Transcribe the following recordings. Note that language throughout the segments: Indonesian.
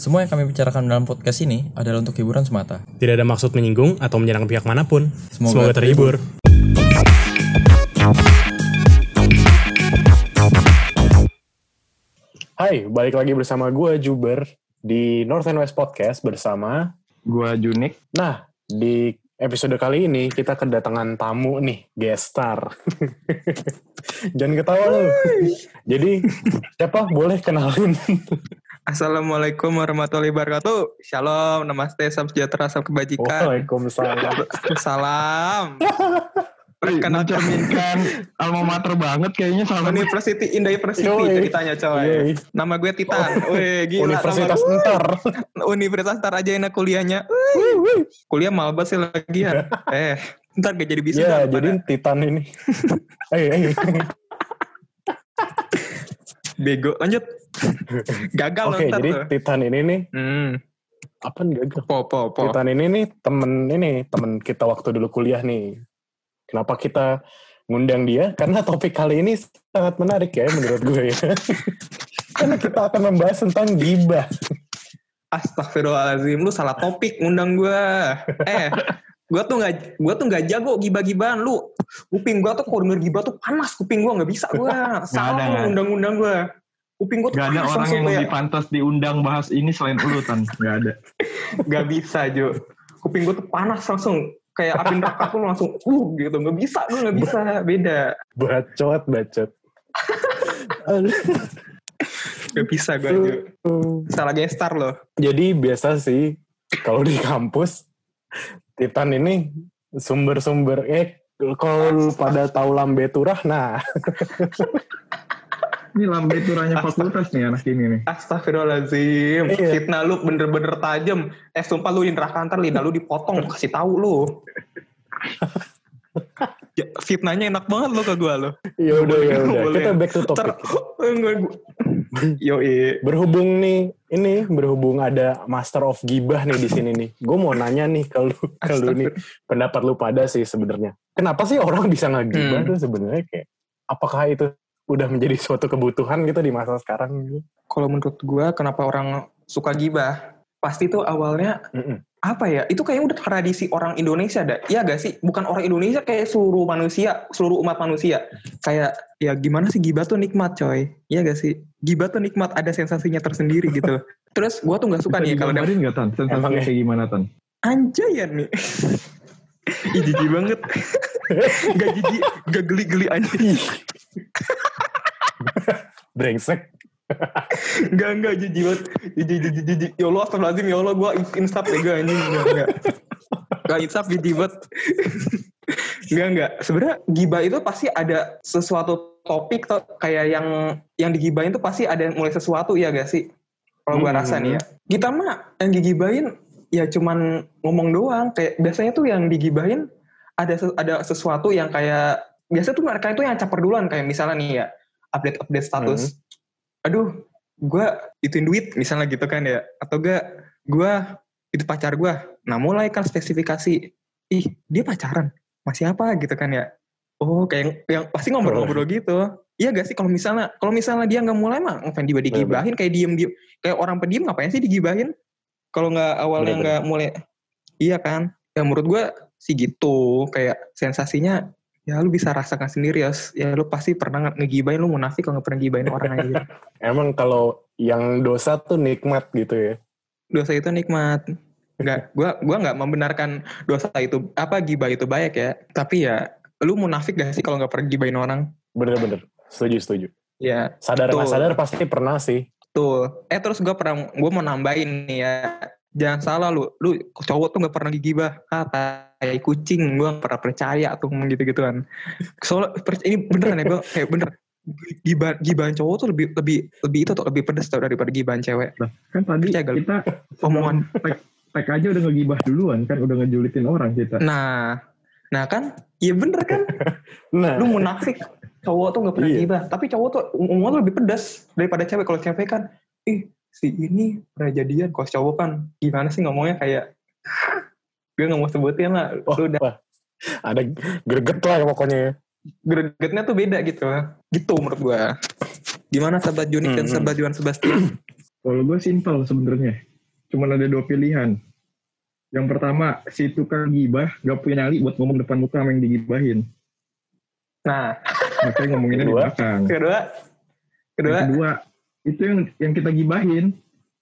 Semua yang kami bicarakan dalam podcast ini adalah untuk hiburan semata. Tidak ada maksud menyinggung atau menyerang pihak mana pun. Semoga Semoga, terhibur. Hai, balik lagi bersama gue Juber di North and West Podcast bersama. Gua Junik. Nah, di episode kali ini kita kedatangan tamu nih, guest star. Jangan ketawa lu. Jadi, siapa boleh kenalin? Assalamualaikum warahmatullahi wabarakatuh. Shalom, namaste, salam sejahtera, salam kebajikan. Waalaikumsalam. Salam. Perkenalkan mencerminkan alma mater banget kayaknya sama University Indah University Yoi. ceritanya coy. Yoi. Nama gue Titan. Wih, gila. Universitas nama- Entar. Universitas ntar aja enak kuliahnya. Wih. Kuliah malbas sih lagian. eh, ntar gak jadi bisa. Ya, jadi Titan ini. Eh, eh. bego. Lanjut. Gagal Oke, ntar jadi tuh. Titan ini nih, Hmm. apa nih gagal? Po, po, po. Titan ini nih temen ini temen kita waktu dulu kuliah nih. Kenapa kita ngundang dia? Karena topik kali ini sangat menarik ya menurut gue ya. Karena kita akan membahas tentang gibah. Astagfirullahaladzim, lu salah topik ngundang gua. Eh, gua tuh nggak, gua tuh nggak jago gibah-gibahan lu. Kuping gua tuh kalau denger gibah tuh panas kuping gua nggak bisa gua. Salah undang-undang gua. Kuping gua tuh Gak ada orang yang kayak, lebih pantas diundang bahas ini selain lu Tan. Gak ada. Nggak bisa Jo. Kuping gua tuh panas langsung kayak api neraka tuh langsung uh gitu nggak bisa gua nggak bisa beda Bacot, bacot. nggak bisa gua Jo. salah gestar loh Jadi biasa sih kalau di kampus Titan ini sumber-sumber eh kalau pada tahu lambe turah nah Ini lambe turanya fakultas nih anak ini nih. Astagfirullahaladzim, Iya. fitnah lu bener-bener tajam. Eh sumpah lu di neraka ntar lidah lu dipotong, kasih tahu lu. Ya, fitnahnya enak banget lo ke gua lo. ya udah ya udah kita back to topic enggak gua. Yoi. berhubung nih ini berhubung ada master of gibah nih di sini nih gue mau nanya nih kalau kalau nih pendapat lu pada sih sebenarnya kenapa sih orang bisa ngegibah Hmm. tuh sebenarnya kayak apakah itu udah menjadi suatu kebutuhan gitu di masa sekarang gitu Kalau menurut gua kenapa orang suka gibah? Pasti tuh awalnya Mm-mm. apa ya? Itu kayaknya udah tradisi orang Indonesia dah. Iya gak sih? Bukan orang Indonesia kayak seluruh manusia, seluruh umat manusia. Kayak ya gimana sih gibah tuh nikmat coy. Iya gak sih? Gibah tuh nikmat, ada sensasinya tersendiri gitu. Terus gua tuh gak suka Bisa nih kalau ada digambarin gak Tan? Sensasinya ya? kayak gimana Tan? anjay ya nih. Ih jijik banget. gak jijik, gak geli-geli anjing. Brengsek Enggak, enggak, jijik banget. Jijik, jijik, jijik. Ya Allah, astagfirullahaladzim, ya Allah, gue instap ya, anjing. Enggak, enggak. Enggak instap, jijik banget. enggak, enggak. Sebenarnya gibah itu pasti ada sesuatu topik tuh, kayak yang yang digibahin tuh pasti ada mulai sesuatu ya gak sih? Kalau gue Hmm. rasa nih ya. Kita mah yang digibahin ya cuman ngomong doang. Kayak biasanya tuh yang digibahin ada ada sesuatu yang kayak biasa tuh mereka itu yang caper duluan kayak misalnya nih ya update update status aduh gue ituin duit misalnya gitu kan ya. Atau gak gue itu pacar gue nah mulai kan spesifikasi. Ih dia pacaran? Masih apa? Gitu kan ya. Oh kayak yang pasti ngobrol-ngobrol gitu. Iya gak sih kalau misalnya kalau misalnya dia nggak mulai mah ngapain dia digibahin? Kayak diem diem kayak orang pendiam ngapain sih digibahin? Kalau nggak awalnya nggak mulai iya kan? Ya menurut gue sih gitu kayak sensasinya ya lu bisa rasakan sendiri ya ya lu pasti pernah nge- ngegibahin lu munafik kalau nggak pernah gibahin orang aja emang kalau yang dosa tuh nikmat gitu ya? Dosa itu nikmat. Nggak gua gua nggak membenarkan dosa itu apa gibah itu baik ya. Tapi ya lu munafik gak sih kalau nggak pernah gibahin orang? Bener-bener setuju setuju. Ya sadar nggak sadar pasti pernah sih. Tuh eh terus gua pernah gua mau nambahin nih ya jangan salah lu. Lu cowok tuh nggak pernah gigibah. Ah tai kucing. Gua nggak pernah percaya tuh ngomong gitu gituan soalnya ini beneran ya gua kayak bener. Gibah gibahan cowok tuh lebih lebih lebih itu tuh lebih pedes tau daripada gibahan cewek. Kan tadi Percaya gak kita Omongan. tag, tag aja udah ngegibah duluan kan. Udah ngejulitin orang kita. nah nah kan iya bener kan? Nah. Lu munafik. Cowok tuh nggak pernah Iya. gibah. Tapi cowok tuh umumnya tuh lebih pedas daripada cewek. Kalau cewek kan ih si ini pernah jadian kalau cowok kan. Gimana sih ngomongnya? Kayak gue nggak mau sebutin lah. Wah, lu udah. wah. ada greget lah pokoknya ya. Gregetnya tuh beda gitu. Gitu menurut gue gimana sahabat Junik dan Hmm, hmm. sahabat Juan Sebastian? Kalau gue simpel sebenarnya. cuma ada dua pilihan. Yang pertama, si tukang gibah gak punya nyali buat ngomong depan muka sama yang digibahin. Nah, Makanya ngomonginnya di belakang. kedua, kedua, Yang kedua, itu yang yang kita gibahin.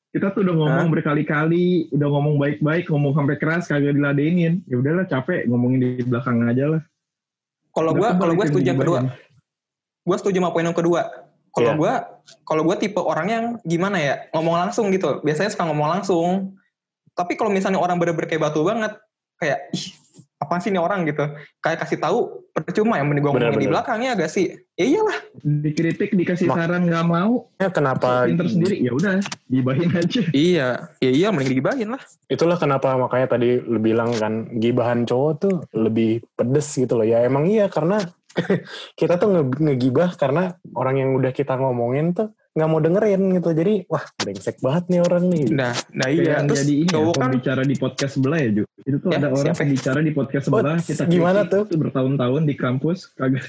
Kita tuh udah ngomong Hah? berkali-kali, udah ngomong baik-baik, ngomong sampai keras, kagak diladenin. Ya udahlah capek ngomongin di belakang aja lah. kalau kebal kalau gue itu setuju yang kedua. gue setuju sama poin yang kedua. Kalau Iya. gue, kalau gue tipe orang yang gimana ya, ngomong langsung gitu. Biasanya suka ngomong langsung. Tapi kalau misalnya orang bener-bener kayak batu banget, kayak ih apa sih ini orang gitu, kayak kasih tahu percuma yang mending gue ngomongin di belakangnya agak sih. Ya iyalah. Dikritik, dikasih Mak- saran nggak mau, Ya, kenapa pinter sendiri, ya udah gibahin aja. Iya, ya iya mending digibahin lah. itulah kenapa makanya tadi lu bilang kan gibahan cowok tuh lebih pedes gitu loh ya emang iya karena kita tuh nge- ngegibah karena orang yang udah kita ngomongin tuh nggak mau dengerin gitu jadi wah brengsek banget nih orang nih Nah, nah Kayak iya. yang Terus jadi ini ya, cowok kan, pembicara di podcast sebelah ya Ju. Itu tuh Ya, ada orang siapa? pembicara di podcast Oh, sebelah. kita gimana tuh? Itu bertahun-tahun di kampus kagak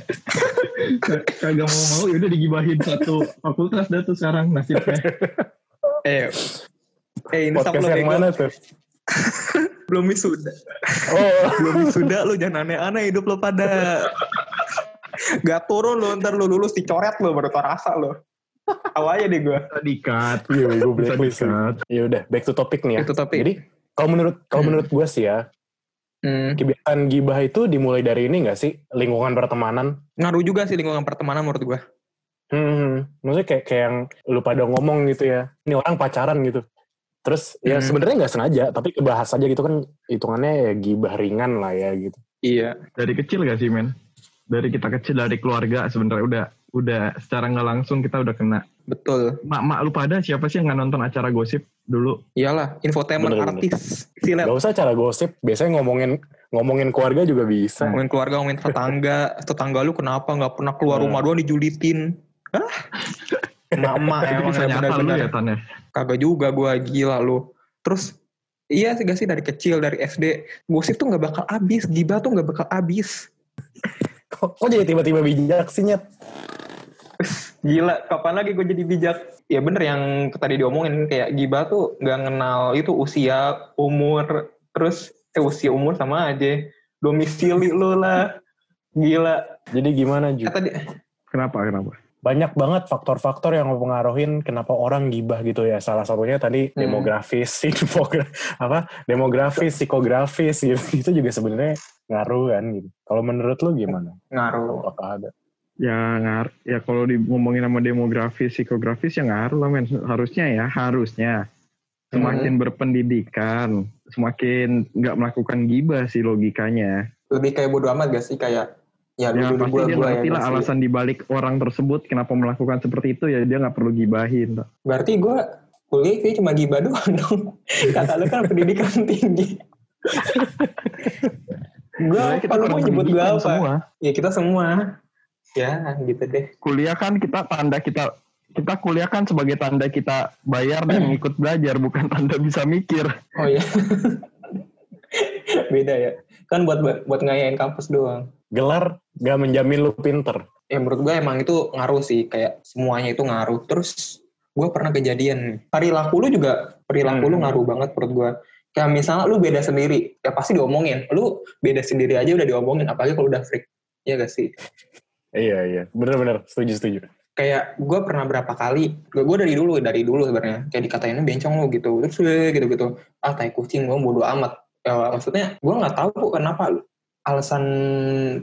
kagak mau mau ya udah digibahin satu fakultas dah tuh sekarang nasibnya. eh, eh ini podcast lo yang mana tuh belum wisuda. oh belum wisuda lu jangan aneh-aneh hidup lo pada gak turun lo ntar lu lulus dicoret lo baru tau rasa lo aja deh gue di-cut. iya gue Bisa blacklist ya udah back to topic nih ya itu tapi jadi kalau menurut kalau Hmm. menurut gue sih ya hmm, kebiasaan gibah itu dimulai dari ini gak sih lingkungan pertemanan ngaruh juga sih lingkungan pertemanan menurut gue Hmm, maksudnya kayak kayak yang lu pada ngomong gitu ya. Ini orang pacaran gitu. Terus ya Hmm. sebenarnya nggak sengaja, tapi kebahas aja gitu kan hitungannya ya gibah ringan lah ya gitu. iya Dari kecil gak sih men? Dari kita kecil dari keluarga sebenarnya udah udah secara nggak langsung kita udah kena. betul Mak-mak lu pada siapa sih yang nggak nonton acara gosip dulu? iyalah infotainment Bener-bener. artis silet Gak usah cara gosip, biasanya ngomongin ngomongin keluarga juga bisa. ngomongin keluarga ngomongin tetangga tetangga lu kenapa nggak pernah keluar Hmm. rumah doang dijulitin Hah? Mama Itu emang bisa ya nyata lu benar-benar ya Tan ya? kagak juga gue gila lu terus iya sih gak sih dari kecil dari SD gosip tuh nggak bakal habis gibah tuh nggak bakal habis Kok, kok jadi tiba-tiba bijak sih Nyet? Gila kapan lagi gue jadi bijak ya bener yang tadi diomongin kayak gibah tuh nggak kenal itu usia umur terus eh, usia umur sama aja domisili lu lah gila Jadi gimana Ju? Tadi Kenapa? Kenapa? Banyak banget faktor-faktor yang mempengaruhin kenapa orang gibah gitu ya. Salah satunya tadi Hmm. demografis, infogra- apa demografis, psikografis gitu. Itu juga sebenarnya ngaruh kan gitu. Kalau menurut lu gimana? ngaruh Apakah ada? Ya ngar, ya kalau di ngomongin sama demografis, psikografis ya ngaruh lah men. Harusnya ya, harusnya semakin berpendidikan, semakin nggak melakukan gibah sih logikanya. lebih kayak bodo amat gak sih kayak ya Ya dulu pasti gua dia gua ngerti ya lah alasan dibalik orang tersebut kenapa melakukan seperti itu ya dia nggak perlu gibahin. Berarti gue kuliah sih cuma gibah doang dong kata lu kan pendidikan tinggi gue lu mau nyebut gue apa Semua. ya kita semua ya gitu deh. Kuliah kan kita tanda kita kita kuliah kan sebagai tanda kita bayar dan ikut belajar bukan tanda bisa mikir. oh iya. Beda ya. Kan buat buat ngayain kampus doang. Gelar gak menjamin lu pinter. ya menurut gue emang itu ngaruh sih kayak semuanya itu ngaruh. Terus gue pernah kejadian perilaku lu juga perilaku lu Hmm. ngaruh banget menurut gue kayak misalnya lu beda sendiri ya pasti diomongin. Lu beda sendiri aja udah diomongin apalagi kalau udah freak. Ya gak sih Iya iya, bener-bener setuju setuju. kayak gue pernah berapa kali gue dari dulu dari dulu sebenarnya. Kayak dikatainnya bencong lo gitu. Terus gitu gitu. Ah tai kucing gue bodo amat. Ya, maksudnya gue nggak tahu kok kenapa alasan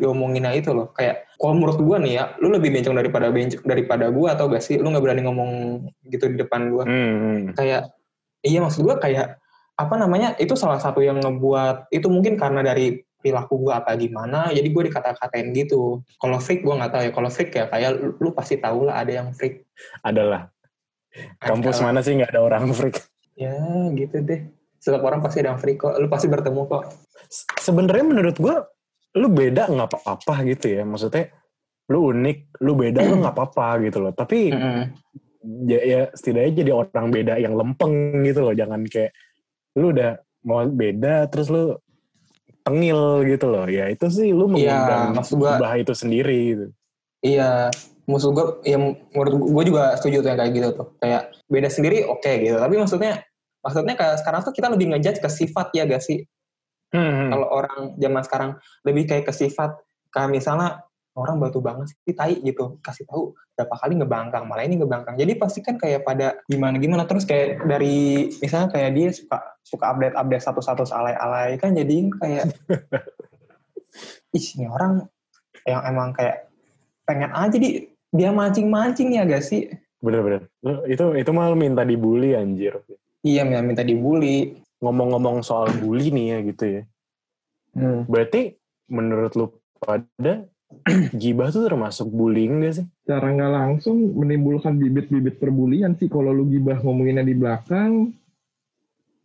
diomonginnya itu loh. Kayak kalau menurut gue nih ya lu lebih bencong daripada bencong daripada gue atau gak sih? Lu nggak berani ngomong gitu di depan gue Hmm, hmm. kayak iya maksud gue kayak apa namanya itu salah satu yang ngebuat itu mungkin karena dari perilaku gue apa gimana jadi gue dikata-katain gitu kalau freak gue nggak tahu ya kalau freak ya kayak lu, lu pasti tahu lah ada yang freak Adalah. Kampus mana sih nggak ada orang freak? ya gitu deh setiap orang pasti ada yang freak kok lu pasti bertemu kok Se- Sebenarnya menurut gua lu beda nggak apa-apa gitu ya. Maksudnya lu unik, lu beda lu nggak apa-apa gitu loh. Tapi ya, ya setidaknya jadi orang beda yang lempeng gitu loh. Jangan kayak lu udah mau beda terus lu tengil gitu loh. Ya itu sih lu Iya, mengundang maksud gua- bah itu sendiri gitu. iya musuh gue ya menurut gue juga setuju tuh yang kayak gitu tuh kayak beda sendiri oke gitu tapi maksudnya maksudnya kayak sekarang tuh kita lebih ngejudge ke sifat ya gak sih Hmm. kalau orang zaman sekarang lebih kayak ke sifat kayak misalnya orang batu banget sih tai gitu kasih tahu berapa kali ngebangkang malah ini ngebangkang jadi pasti kan kayak pada gimana gimana terus kayak dari misalnya kayak dia suka suka update update satu satu alay alay kan jadi kayak ih ini orang yang emang kayak pengen aja di dia mancing mancing ya gak sih Bener-bener. Itu itu malah minta dibully anjir. iya minta minta dibully Ngomong-ngomong soal bully nih ya gitu ya. Hmm. Berarti menurut lu pada gibah tuh termasuk bullying gak sih? Cara nggak langsung menimbulkan bibit-bibit perbulian sih kalau lu gibah ngomonginnya di belakang.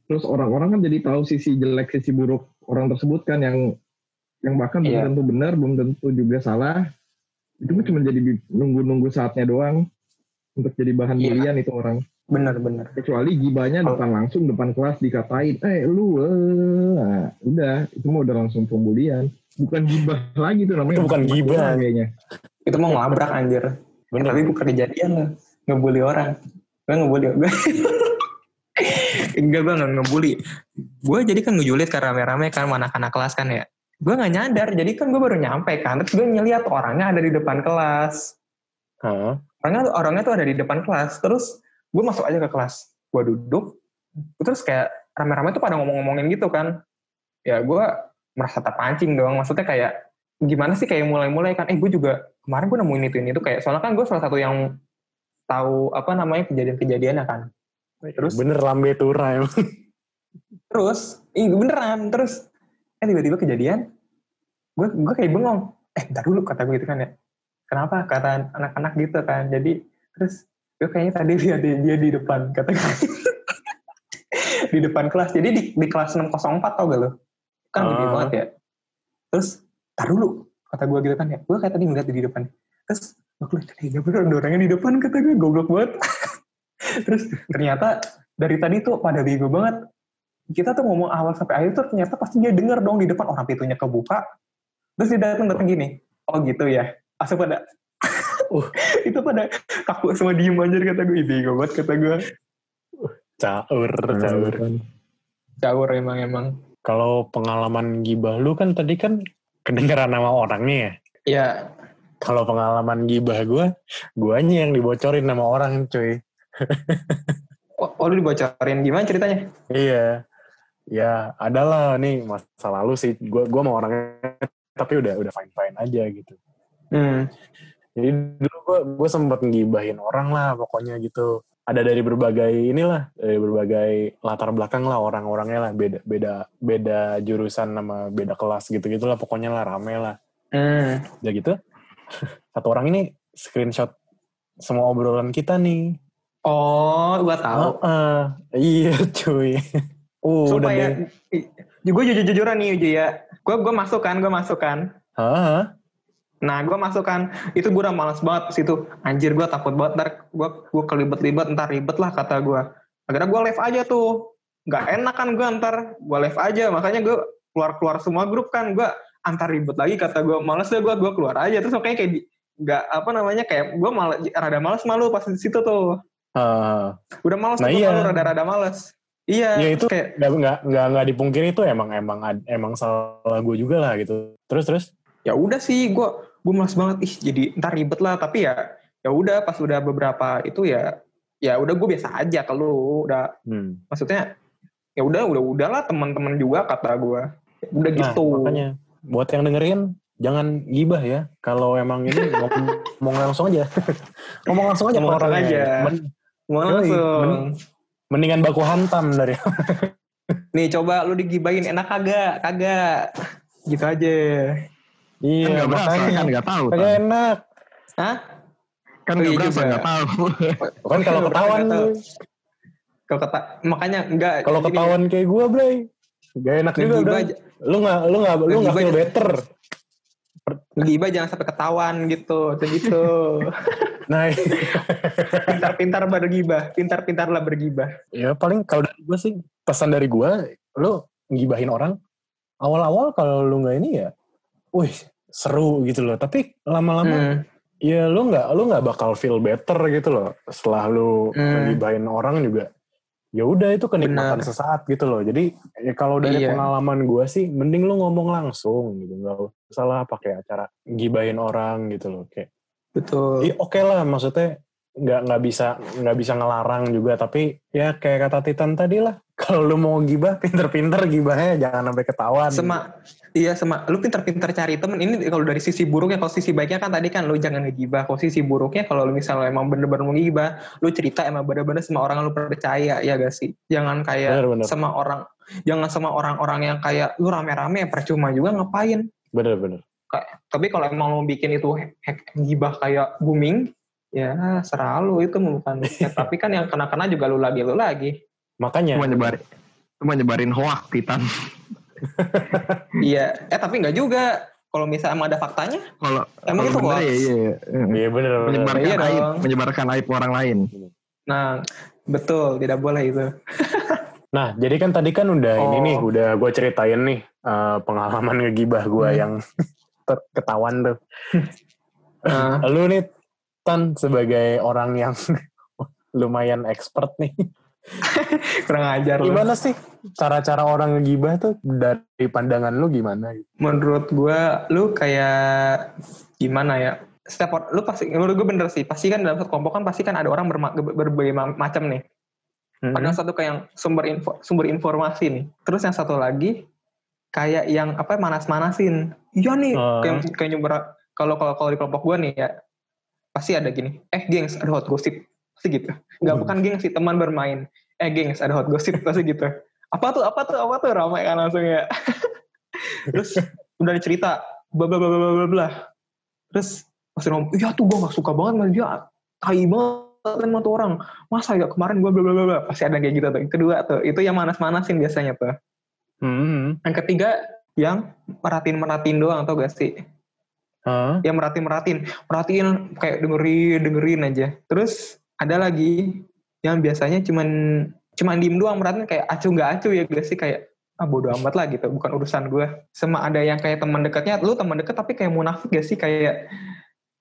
Terus orang-orang kan jadi tahu sisi jelek, sisi buruk orang tersebut kan yang yang bahkan belum Iya. tentu benar, belum tentu juga salah. Itu cuma jadi nunggu-nunggu saatnya doang untuk jadi bahan Iya. bulian itu orang. Bener bener Kecuali gibahnya Oh. depan langsung depan kelas dikatain, eh lu, eh. Nah, udah itu mah udah langsung pembulian. Bukan gibah lagi tuh namanya. Itu bukan gibah. Kayaknya. itu mau ngelabrak anjir Bener. tapi bukan kejadian lah ngebully orang gue ngebully gue enggak gue nggak ngebully gue jadi kan ngejulit kan rame-rame kan anak-anak kelas kan ya gue nggak nyadar jadi kan gue baru nyampe kan terus gue ngeliat orangnya ada di depan kelas Hah? orangnya orangnya tuh ada di depan kelas terus gue masuk aja ke kelas. Gue duduk terus kayak rame-rame tuh pada ngomong-ngomongin gitu kan. Ya gue merasa terpancing dong maksudnya kayak gimana sih kayak mulai-mulai kan? Eh gue juga kemarin gue nemuin itu ini tuh kayak soalnya kan gue salah satu yang tahu apa namanya kejadian-kejadiannya kan. Terus Bener lambe tura emang. terus iya beneran terus eh tiba-tiba kejadian gue gue kayak bengong. Eh ntar dulu kata gue gitu kan ya. Kenapa? Kata anak-anak gitu kan. Jadi terus gue kayaknya tadi lihat dia, dia di depan kata gue di depan kelas. Jadi di, di kelas 604 tau gak lo? Kan gede Ah. banget ya. Terus tar dulu kata gue gitu kan ya. Gue kayak tadi ngeliat di depan. Terus gue lihat iya bener ada orangnya di depan kata gue goblok banget. Terus ternyata dari tadi tuh pada bego banget. Kita tuh ngomong awal sampai akhir tuh ternyata pasti dia denger dong di depan. Orang pintunya kebuka. Terus dia datang datang gini. Oh gitu ya. Asal pada Uh. itu pada kaku semua diem anjir kata gue "Ih, bego banget kata gue Caur, caur. caur emang emang Kalau pengalaman gibah lu kan tadi kan kedengeran nama orangnya ya. ya Kalau pengalaman gibah gue, guanya yang dibocorin nama orang cuy. oh, oh lu dibocorin gimana ceritanya Iya. Ya, adalah nih masa lalu sih. Gue gua mau orangnya tapi udah udah fine fine aja gitu. hmm. Jadi dulu gue gue sempat ngibahin orang lah pokoknya gitu. Ada dari berbagai inilah, dari berbagai latar belakang lah orang-orangnya lah beda beda beda jurusan sama beda kelas gitu gitulah pokoknya lah rame lah. Hmm. Udah gitu. Satu orang ini screenshot semua obrolan kita nih. oh gua tahu Heeh. iya cuy. Uh, udah deh. gue jujur jujuran nih Uju ya gue gue masuk kan gue masuk kan Hah? Nah, gue masuk kan, itu gue udah males banget di situ. Anjir, gue takut banget, ntar gue gue kelibet-libet, ntar ribet lah kata gue. Akhirnya gue live aja tuh. Gak enak kan gue ntar, gue live aja. Makanya gue keluar-keluar semua grup kan, gue antar ribet lagi kata gue. Males deh gue, gue keluar aja. Terus makanya kayak, di- gak apa namanya, kayak gue malah rada males malu pas di situ tuh. Hah. Udah males Nah, iya. malu rada-rada males. Iya, Ya itu kayak, nggak nggak nggak nggak dipungkiri itu emang emang emang salah gue juga lah gitu. Terus terus. ya udah sih, gue gue males banget. Ih, jadi ntar ribet lah. Tapi ya, ya udah pas udah beberapa itu ya, ya udah gue biasa aja ke lu. Udah Hmm. maksudnya ya udah udah udahlah teman-teman juga kata gue udah Nah, gitu makanya buat yang dengerin jangan gibah ya. Kalau emang ini ngomong, ngomong langsung aja. ngomong langsung aja Ngomong langsung aja. Men- Yoi, langsung men- mendingan baku hantam dari. nih coba lu digibain enak kagak kagak gitu aja Kan iya, nggak berasa, makanya. kan nggak tahu. Tan. enak. hah Kan Oh, nggak iya berasa, juga. nggak tahu. Kan kalau ketahuan kalau kata makanya enggak kalau ketahuan kayak gue, Bray. Gak enak juga, Bray. Lu nggak lu nggak lu nggak feel aja. better. ngegibah jangan sampai ketahuan gitu tuh gitu Nah, pintar-pintar bergibah pintar-pintarlah bergibah ya paling kalau dari gue sih pesan dari gue, lu ngibahin orang awal-awal kalau lu nggak ini ya, wih seru gitu loh. Tapi lama-lama Hmm. ya lu nggak lu nggak bakal feel better gitu loh. Setelah lu Hmm. ngibahin orang juga, ya udah itu kenikmatan Benar. sesaat gitu loh. Jadi ya kalau dari Iya. pengalaman gue sih, mending lu ngomong langsung gitu, nggak salah pakai acara gibahin orang gitu loh. Kayak, Betul. ya oke lah, maksudnya nggak nggak bisa nggak bisa ngelarang juga, tapi ya kayak kata Titan tadi lah, kalau lu mau gibah, pinter-pinter gibahnya jangan sampai ketahuan. Sema, iya sama. Lu pinter-pinter cari temen. Ini kalau dari sisi buruknya, kalau sisi baiknya kan tadi kan lu jangan ngegibah. Kalau sisi buruknya, kalau lu misalnya emang bener-bener mau ngegibah, lu cerita emang bener-bener sama orang yang lu percaya, ya gak sih? Jangan kayak Bener-bener. sama orang, jangan sama orang-orang yang kayak lu rame-rame percuma juga ngapain. Bener-bener. Tapi kalau emang mau bikin itu hack gibah kayak booming, ya serah lu itu bukan. Ya, tapi kan yang kena-kena juga lu lagi, lu lagi. Makanya, Cuma nyebarin, cuma nyebarin hoak Titan. Iya, eh tapi nggak juga. Kalau misalnya emang ada faktanya, Kalau Emang itu bener hoax? ya, iya, iya. iya bener-bener. menyebarkan Iya aib, dong. menyebarkan aib orang lain. nah betul tidak boleh itu. Nah, jadi kan tadi kan udah ini Oh. nih, udah gue ceritain nih eh, pengalaman ngegibah gue Hmm. yang ketahuan tuh. Nah, Lu nih, Tan, sebagai orang yang lumayan expert nih. kurang ajar lu. Gimana sih cara-cara orang ngegibah tuh dari pandangan lu gimana? Menurut gua, lu kayak gimana ya? Setiap or- lu pasti, menurut gue bener sih. Pasti kan dalam satu kelompok kan pasti kan ada orang berma- ber- berbagai ma- macam nih. Hmm. Ada yang satu kayak yang sumber info, sumber informasi nih. Terus yang satu lagi kayak yang apa manas-manasin. Iya nih, Oh. kayak kayak nyumber kalau kalau kalau di kelompok gua nih ya pasti ada gini. Eh, gengs, ada hot gossip. Pasti gitu. Enggak Hmm. bukan gengs sih, teman bermain. Eh, gengs, ada hot gossip pasti gitu. Apa tuh? Apa tuh? Apa tuh? Ramai kan langsung ya. Terus udah dicerita bla bla bla bla bla bla. Terus pasti ngomong, "Iya tuh gua gak suka banget sama dia. Tai banget sama tuh orang. Masa ya kemarin gua bla bla bla bla." Pasti ada kayak gitu tuh. Kedua tuh, itu yang manas-manasin biasanya tuh. Hmm. Yang ketiga yang merhatiin-merhatiin doang tau gak sih? Hah? yang merhatiin merhatiin kayak dengerin dengerin aja terus ada lagi yang biasanya cuman cuman diem doang merhatiin kayak acu nggak acu ya gak sih kayak ah bodo amat lah gitu bukan urusan gue sama ada yang kayak teman dekatnya lu teman dekat tapi kayak munafik gak sih kayak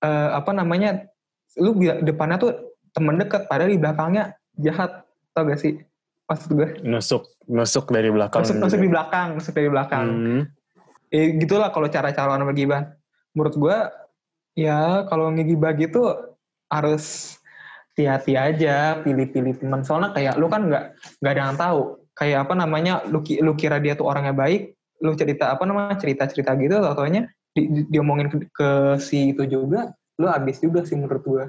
eh, apa namanya lu depannya tuh teman dekat padahal di belakangnya jahat tau gak sih maksud gue Nusuk, nusuk dari belakang. masuk gitu. masuk di belakang masuk dari belakang Hmm. eh, gitulah kalau cara-cara orang bergibah. Menurut gua ya kalau ngegibah gitu harus hati-hati aja, pilih-pilih teman. Soalnya kayak lu kan nggak nggak ada yang tahu. Kayak apa namanya, lu, lu kira dia tuh orangnya baik, lu cerita apa namanya cerita-cerita gitu, tau-taunya di, di, diomongin ke, ke si itu juga, lu habis juga sih menurut gua.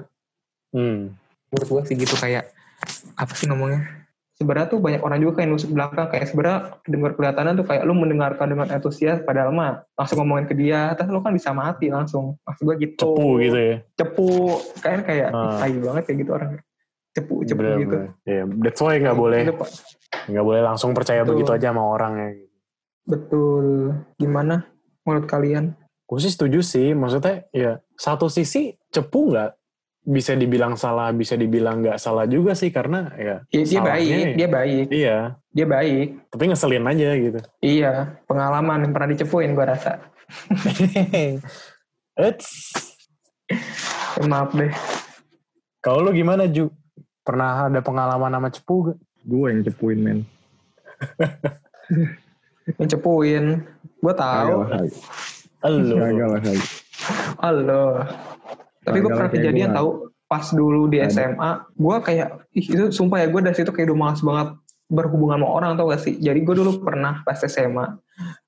Hmm. Menurut gua sih gitu kayak apa sih ngomongnya? Sebenarnya tuh banyak orang juga kayak nusuk belakang kayak sebenarnya dengar kelihatannya tuh kayak lu mendengarkan dengan antusias padahal mah langsung ngomongin ke dia terus lu kan bisa mati langsung maksud gua gitu Cepu gitu ya. cepu kan kayak Ah. tai banget kayak gitu orang cepu cepu Bener, gitu bener. Iya, that's why nggak boleh Itu, Pak. nggak boleh langsung percaya Betul. begitu aja sama orang ya. betul gimana menurut kalian Gue sih setuju sih, maksudnya ya satu sisi cepu nggak bisa dibilang salah, bisa dibilang nggak salah juga sih karena ya dia, dia salahnya baik ya- dia baik Iya, dia baik tapi ngeselin aja gitu. iya pengalaman yang pernah dicepuin gua rasa Eits. Eh, maaf deh Kalau lu gimana Ju? Pernah ada pengalaman sama cepu gak? Gue yang cepuin men. yang cepuin tahu Elu. kagak lah, kagak. halo tapi gue pernah kejadian gua. tahu pas dulu di. SMA gue kayak ih, itu sumpah ya gue dari situ kayak udah males banget berhubungan sama orang tau gak sih jadi gue dulu pernah pas SMA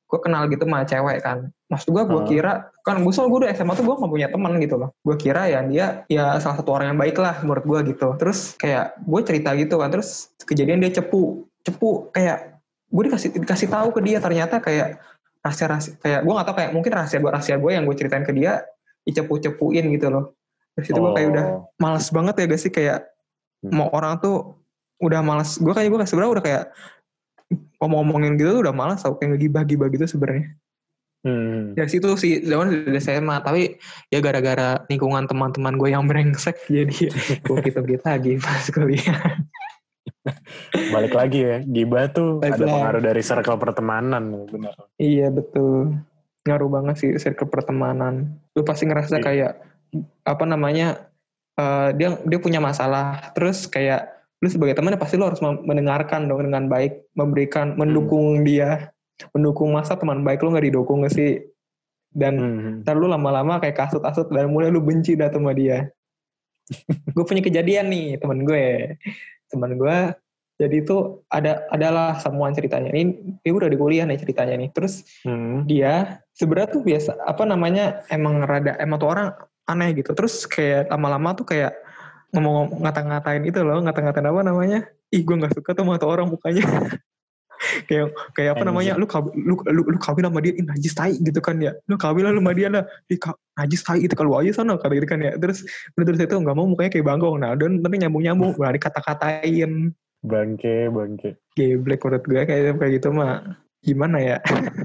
gue kenal gitu sama cewek kan maksud gue gue Hmm. kira kan gue soal gue udah SMA tuh gue gak punya teman gitu loh gue kira ya dia ya salah satu orang yang baik lah menurut gue gitu terus kayak gue cerita gitu kan terus kejadian dia cepu cepu kayak gue dikasih dikasih tahu ke dia ternyata kayak rahasia rahasia kayak gue gak tau kayak mungkin rahasia gue rahasia gue yang gue ceritain ke dia dicepu cepuin gitu loh terus itu gue kayak udah Oh. males banget ya guys sih kayak Hmm. mau orang tuh udah males gue kayak gue sebenarnya udah kayak ngomong-ngomongin gitu tuh udah males tau kayak ngegibah-gibah gitu sebenarnya Hmm. dari situ sih zaman udah SMA tapi ya gara-gara lingkungan teman-teman gue yang brengsek jadi gue gitu gitu lagi pas kuliah Balik lagi ya, gibah tuh Balik ada lagi. pengaruh dari circle pertemanan, benar. iya betul ngaruh banget sih circle pertemanan. Lu pasti ngerasa Iya. kayak apa namanya eh, dia dia punya masalah. Terus kayak lu sebagai teman pasti lu harus mendengarkan dong dengan baik memberikan mendukung dia. Mendukung masa teman baik lu nggak didukung nggak sih? Dan Hmm. ntar lu lama-lama kayak kasut-kasut dan mulai lu benci dah sama dia. Gue punya kejadian nih temen gue. Temen gue jadi itu ada adalah semua ceritanya. Ini dia udah di kuliah nih ceritanya nih. Terus Hmm. dia sebenarnya tuh biasa apa namanya emang rada emang tuh orang aneh gitu. Terus kayak lama-lama tuh kayak ngomong ngata-ngatain itu loh ngata-ngatain apa namanya? Ih gue nggak suka tuh tuh orang mukanya. Kayak kayak apa namanya? Lu kawin lu, lu, lu kawin sama dia ih najis tai gitu kan ya. Lu kawin lah lu sama dia lah. Ih najis tai itu kalau aja sana kata gitu kan ya. Terus terus itu nggak mau mukanya kayak bangkong. Nah dan nanti nyambung nyambung berani kata-katain Bangke, bangke. geblek menurut gue kayak kayak gitu mah gimana ya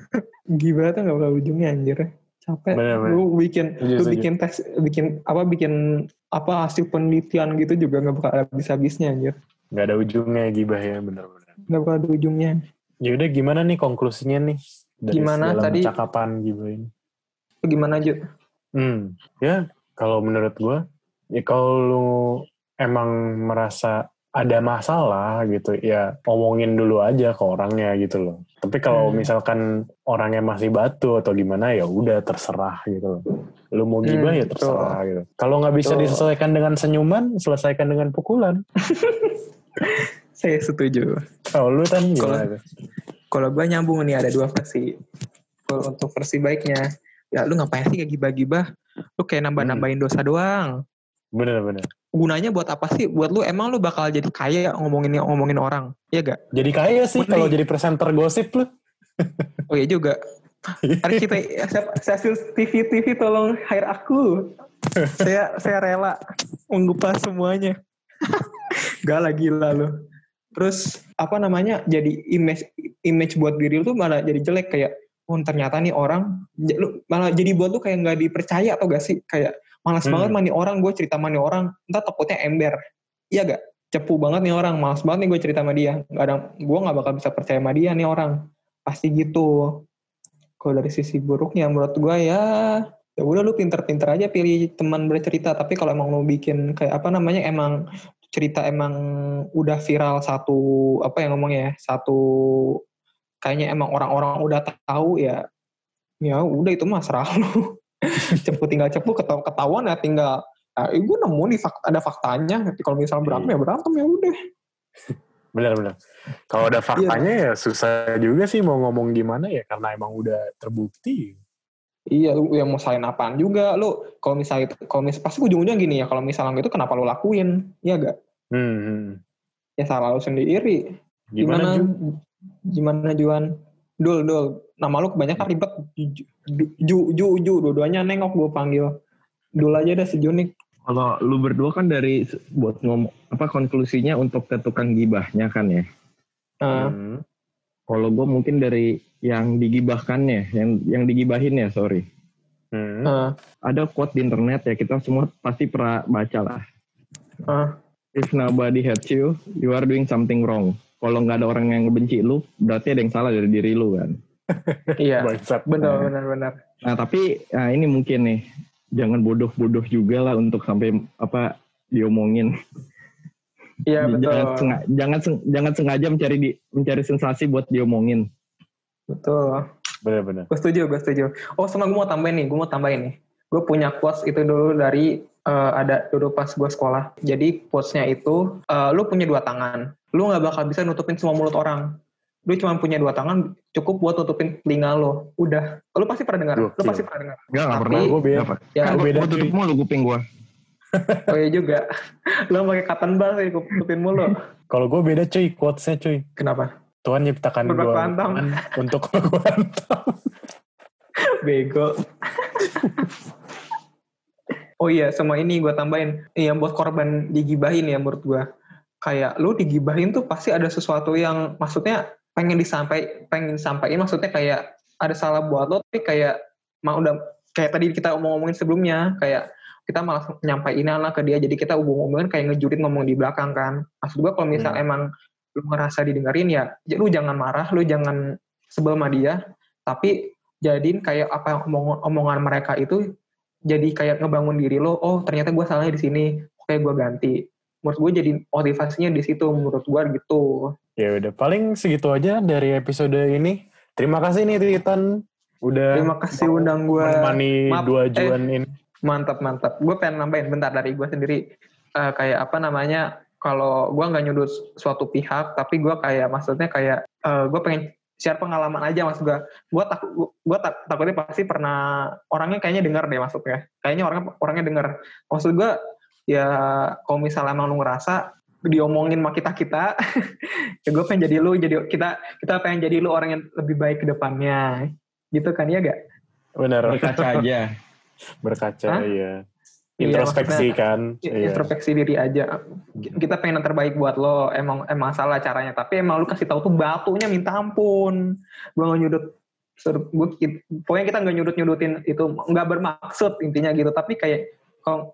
gimana tuh gak bakal ujungnya anjir capek Bener, bener. lu bikin lu bikin tes bikin apa bikin apa hasil penelitian gitu juga gak bakal habis habisnya anjir Gak ada ujungnya gibah ya, bener-bener. gak bakal ada ujungnya Ya udah gimana nih konklusinya nih? Dari Gimana tadi? percakapan gibah ini. Gimana aja Hmm, ya kalau menurut gua, ya kalau lu emang merasa ada masalah gitu, ya omongin dulu aja ke orangnya gitu loh. Tapi kalau Hmm. misalkan orangnya masih batu atau gimana, ya udah terserah gitu loh. Lu mau gibah Hmm, ya terserah gitu. Kalau nggak bisa Betul. diselesaikan dengan senyuman, selesaikan dengan pukulan. saya setuju Kalau lu kan Kalau- gue nyambung nih ada dua versi kalau untuk versi baiknya ya lu ngapain sih kayak gibah-gibah lu kayak nambah-nambahin dosa doang Bener-bener. gunanya buat apa sih buat lu emang lu bakal jadi kaya ngomongin ngomongin orang Iya gak Jadi kaya sih kalau jadi presenter gosip lu. Oh iya juga. Mari kita stasiun TV TV tolong hire aku. saya saya rela mengupas semuanya. Gak lah gila lu. Terus apa namanya jadi image image buat diri lu tuh malah jadi jelek kayak oh ternyata nih orang lu malah jadi buat lu kayak nggak dipercaya atau gak sih kayak malas Hmm. banget mani orang gue cerita mani orang. Entah takutnya ember. Iya gak cepu banget nih orang. Malas banget nih gue cerita sama dia. Nggak ada gue nggak bakal bisa percaya sama dia nih orang. Pasti gitu. Kalau dari sisi buruknya menurut gue ya ya udah lu pinter-pinter aja pilih teman bercerita. Tapi kalau emang lu bikin kayak apa namanya emang cerita emang udah viral satu apa yang ngomongnya ya satu kayaknya emang orang-orang udah tahu ya ya udah itu mah serah lu cepu tinggal cepu ketawa ketahuan ya tinggal ah, eh, gue nemu nih fak- ada faktanya kalau misalnya berantem ya berantem ya udah Bener-bener. Kalau ada faktanya ya susah juga sih mau ngomong gimana ya karena emang udah terbukti. Iya, lu yang mau salahin apaan juga lu. Kalau misalnya kalau mis pasti ujung-ujungnya gini ya. Kalau misalnya itu kenapa lu lakuin? Iya gak? Hmm, hmm. Ya salah lu sendiri. Gimana, Ju? Gimana Juan? Dul, Dul. Nama lu kebanyakan ribet. Ju, Ju, Ju, Ju. Dua-duanya nengok gue panggil. Dul aja dah sejunik. Kalau lu berdua kan dari buat ngomong apa konklusinya untuk ke tukang gibahnya kan ya. Nah, Hmm. Kalau gue mungkin dari yang digibahkannya, yang yang digibahin ya sorry. Hmm. nah, Ada quote di internet ya kita semua pasti pernah baca lah. nah. If nobody hates you, you are doing something wrong. Kalau nggak ada orang yang ngebenci lu, berarti ada yang salah dari diri lu kan. Iya. Benar, benar, benar. Nah tapi nah ini mungkin nih, jangan bodoh-bodoh juga lah untuk sampai apa diomongin. Iya, betul. jangan sengaja, jangan seng- jangan sengaja mencari di, mencari sensasi buat diomongin. Betul. Bener-bener. Gue setuju, gue setuju. Oh sama gue mau tambahin nih, gue mau tambahin nih. Gue punya quotes itu dulu dari eh, ada dulu pas gue sekolah. Jadi quotesnya itu, eh, lu punya dua tangan, lu nggak bakal bisa nutupin semua mulut orang. Lu cuma punya dua tangan, cukup buat nutupin telinga lo. Udah, lu pasti pernah dengar. Lu Gokil. pasti pernah dengar. Enggak, enggak Tapi- pernah. Gua beda. Ya, Kan beda, gua tutup mulu kuping gua. oh iya juga. lu pakai cotton ball sih, nutupin mulu. Kalau gue beda cuy, quotesnya cuy. Kenapa? Tuhan nyiptakan bukan untuk berbaku hantam. Bego. oh iya, sama ini gue tambahin. Yang buat korban digibahin ya menurut gue. Kayak lu digibahin tuh pasti ada sesuatu yang maksudnya pengen disampai, pengen disampaikan maksudnya kayak ada salah buat lo tapi kayak mau udah kayak tadi kita omong-omongin sebelumnya kayak kita malah nyampaikan lah ke dia jadi kita hubung-hubungan kayak ngejurit ngomong di belakang kan. Maksud gue kalau misal Hmm. emang lu ngerasa didengerin ya lu jangan marah lu jangan sebel sama dia tapi jadiin kayak apa yang omong- omongan mereka itu jadi kayak ngebangun diri lo oh ternyata gue salahnya di sini oke gue ganti. Menurut gue jadi motivasinya di situ menurut gue gitu Ya udah, paling segitu aja dari episode ini. Terima kasih nih Titan udah terima kasih undang gue menemani Maaf, dua eh. juan ini. mantap mantap gue pengen nambahin bentar dari gue sendiri Eh, kayak apa namanya kalau gue nggak nyudut suatu pihak tapi gue kayak maksudnya kayak gue pengen share pengalaman aja maksud gue gue tak gue tak, takutnya pasti pernah orangnya kayaknya dengar deh maksudnya kayaknya orang orangnya dengar maksud gue ya kalau misalnya emang lu ngerasa diomongin sama kita kita ya gue pengen jadi lu jadi kita kita pengen jadi lu orang yang lebih baik ke depannya gitu kan ya gak Benar. Berkaca aja. Berkaca, Hah? iya. Iya, Introspeksi kan. Ya, Iya. introspeksi diri aja kita pengen yang terbaik buat lo emang emang salah caranya tapi emang lu kasih tahu tuh batunya minta ampun gue nggak nyudut ki- pokoknya kita nggak nyudut nyudutin itu nggak bermaksud intinya gitu tapi kayak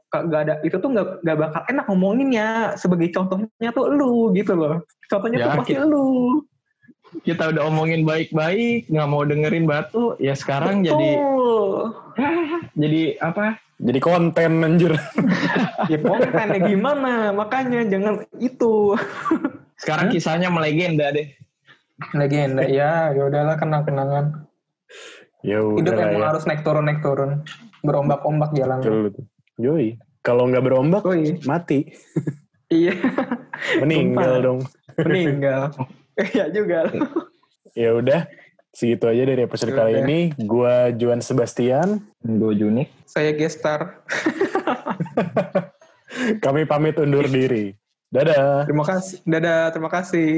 kalau nggak ada itu tuh nggak nggak bakal enak ngomonginnya sebagai contohnya tuh lu gitu loh contohnya Ya, tuh pasti kita- lu Kita udah omongin baik-baik, nggak mau dengerin batu, ya sekarang jadi Betul. jadi apa? Jadi konten anjir. ya kontennya gimana makanya jangan itu Sekarang kisahnya melegenda deh. legenda ya ya udahlah kenang kenangan Ya hidup udah emang ya. harus naik turun naik turun berombak-ombak jalan Betul, betul. Yoi. Kalau nggak berombak, Oi. mati. iya Meninggal dong. meninggal iya juga Ya udah, segitu aja dari episode Ya kali ini. Gua Juan Sebastian. Gue Junik. saya gestar Kami pamit undur diri. Dadah. terima kasih dadah terima kasih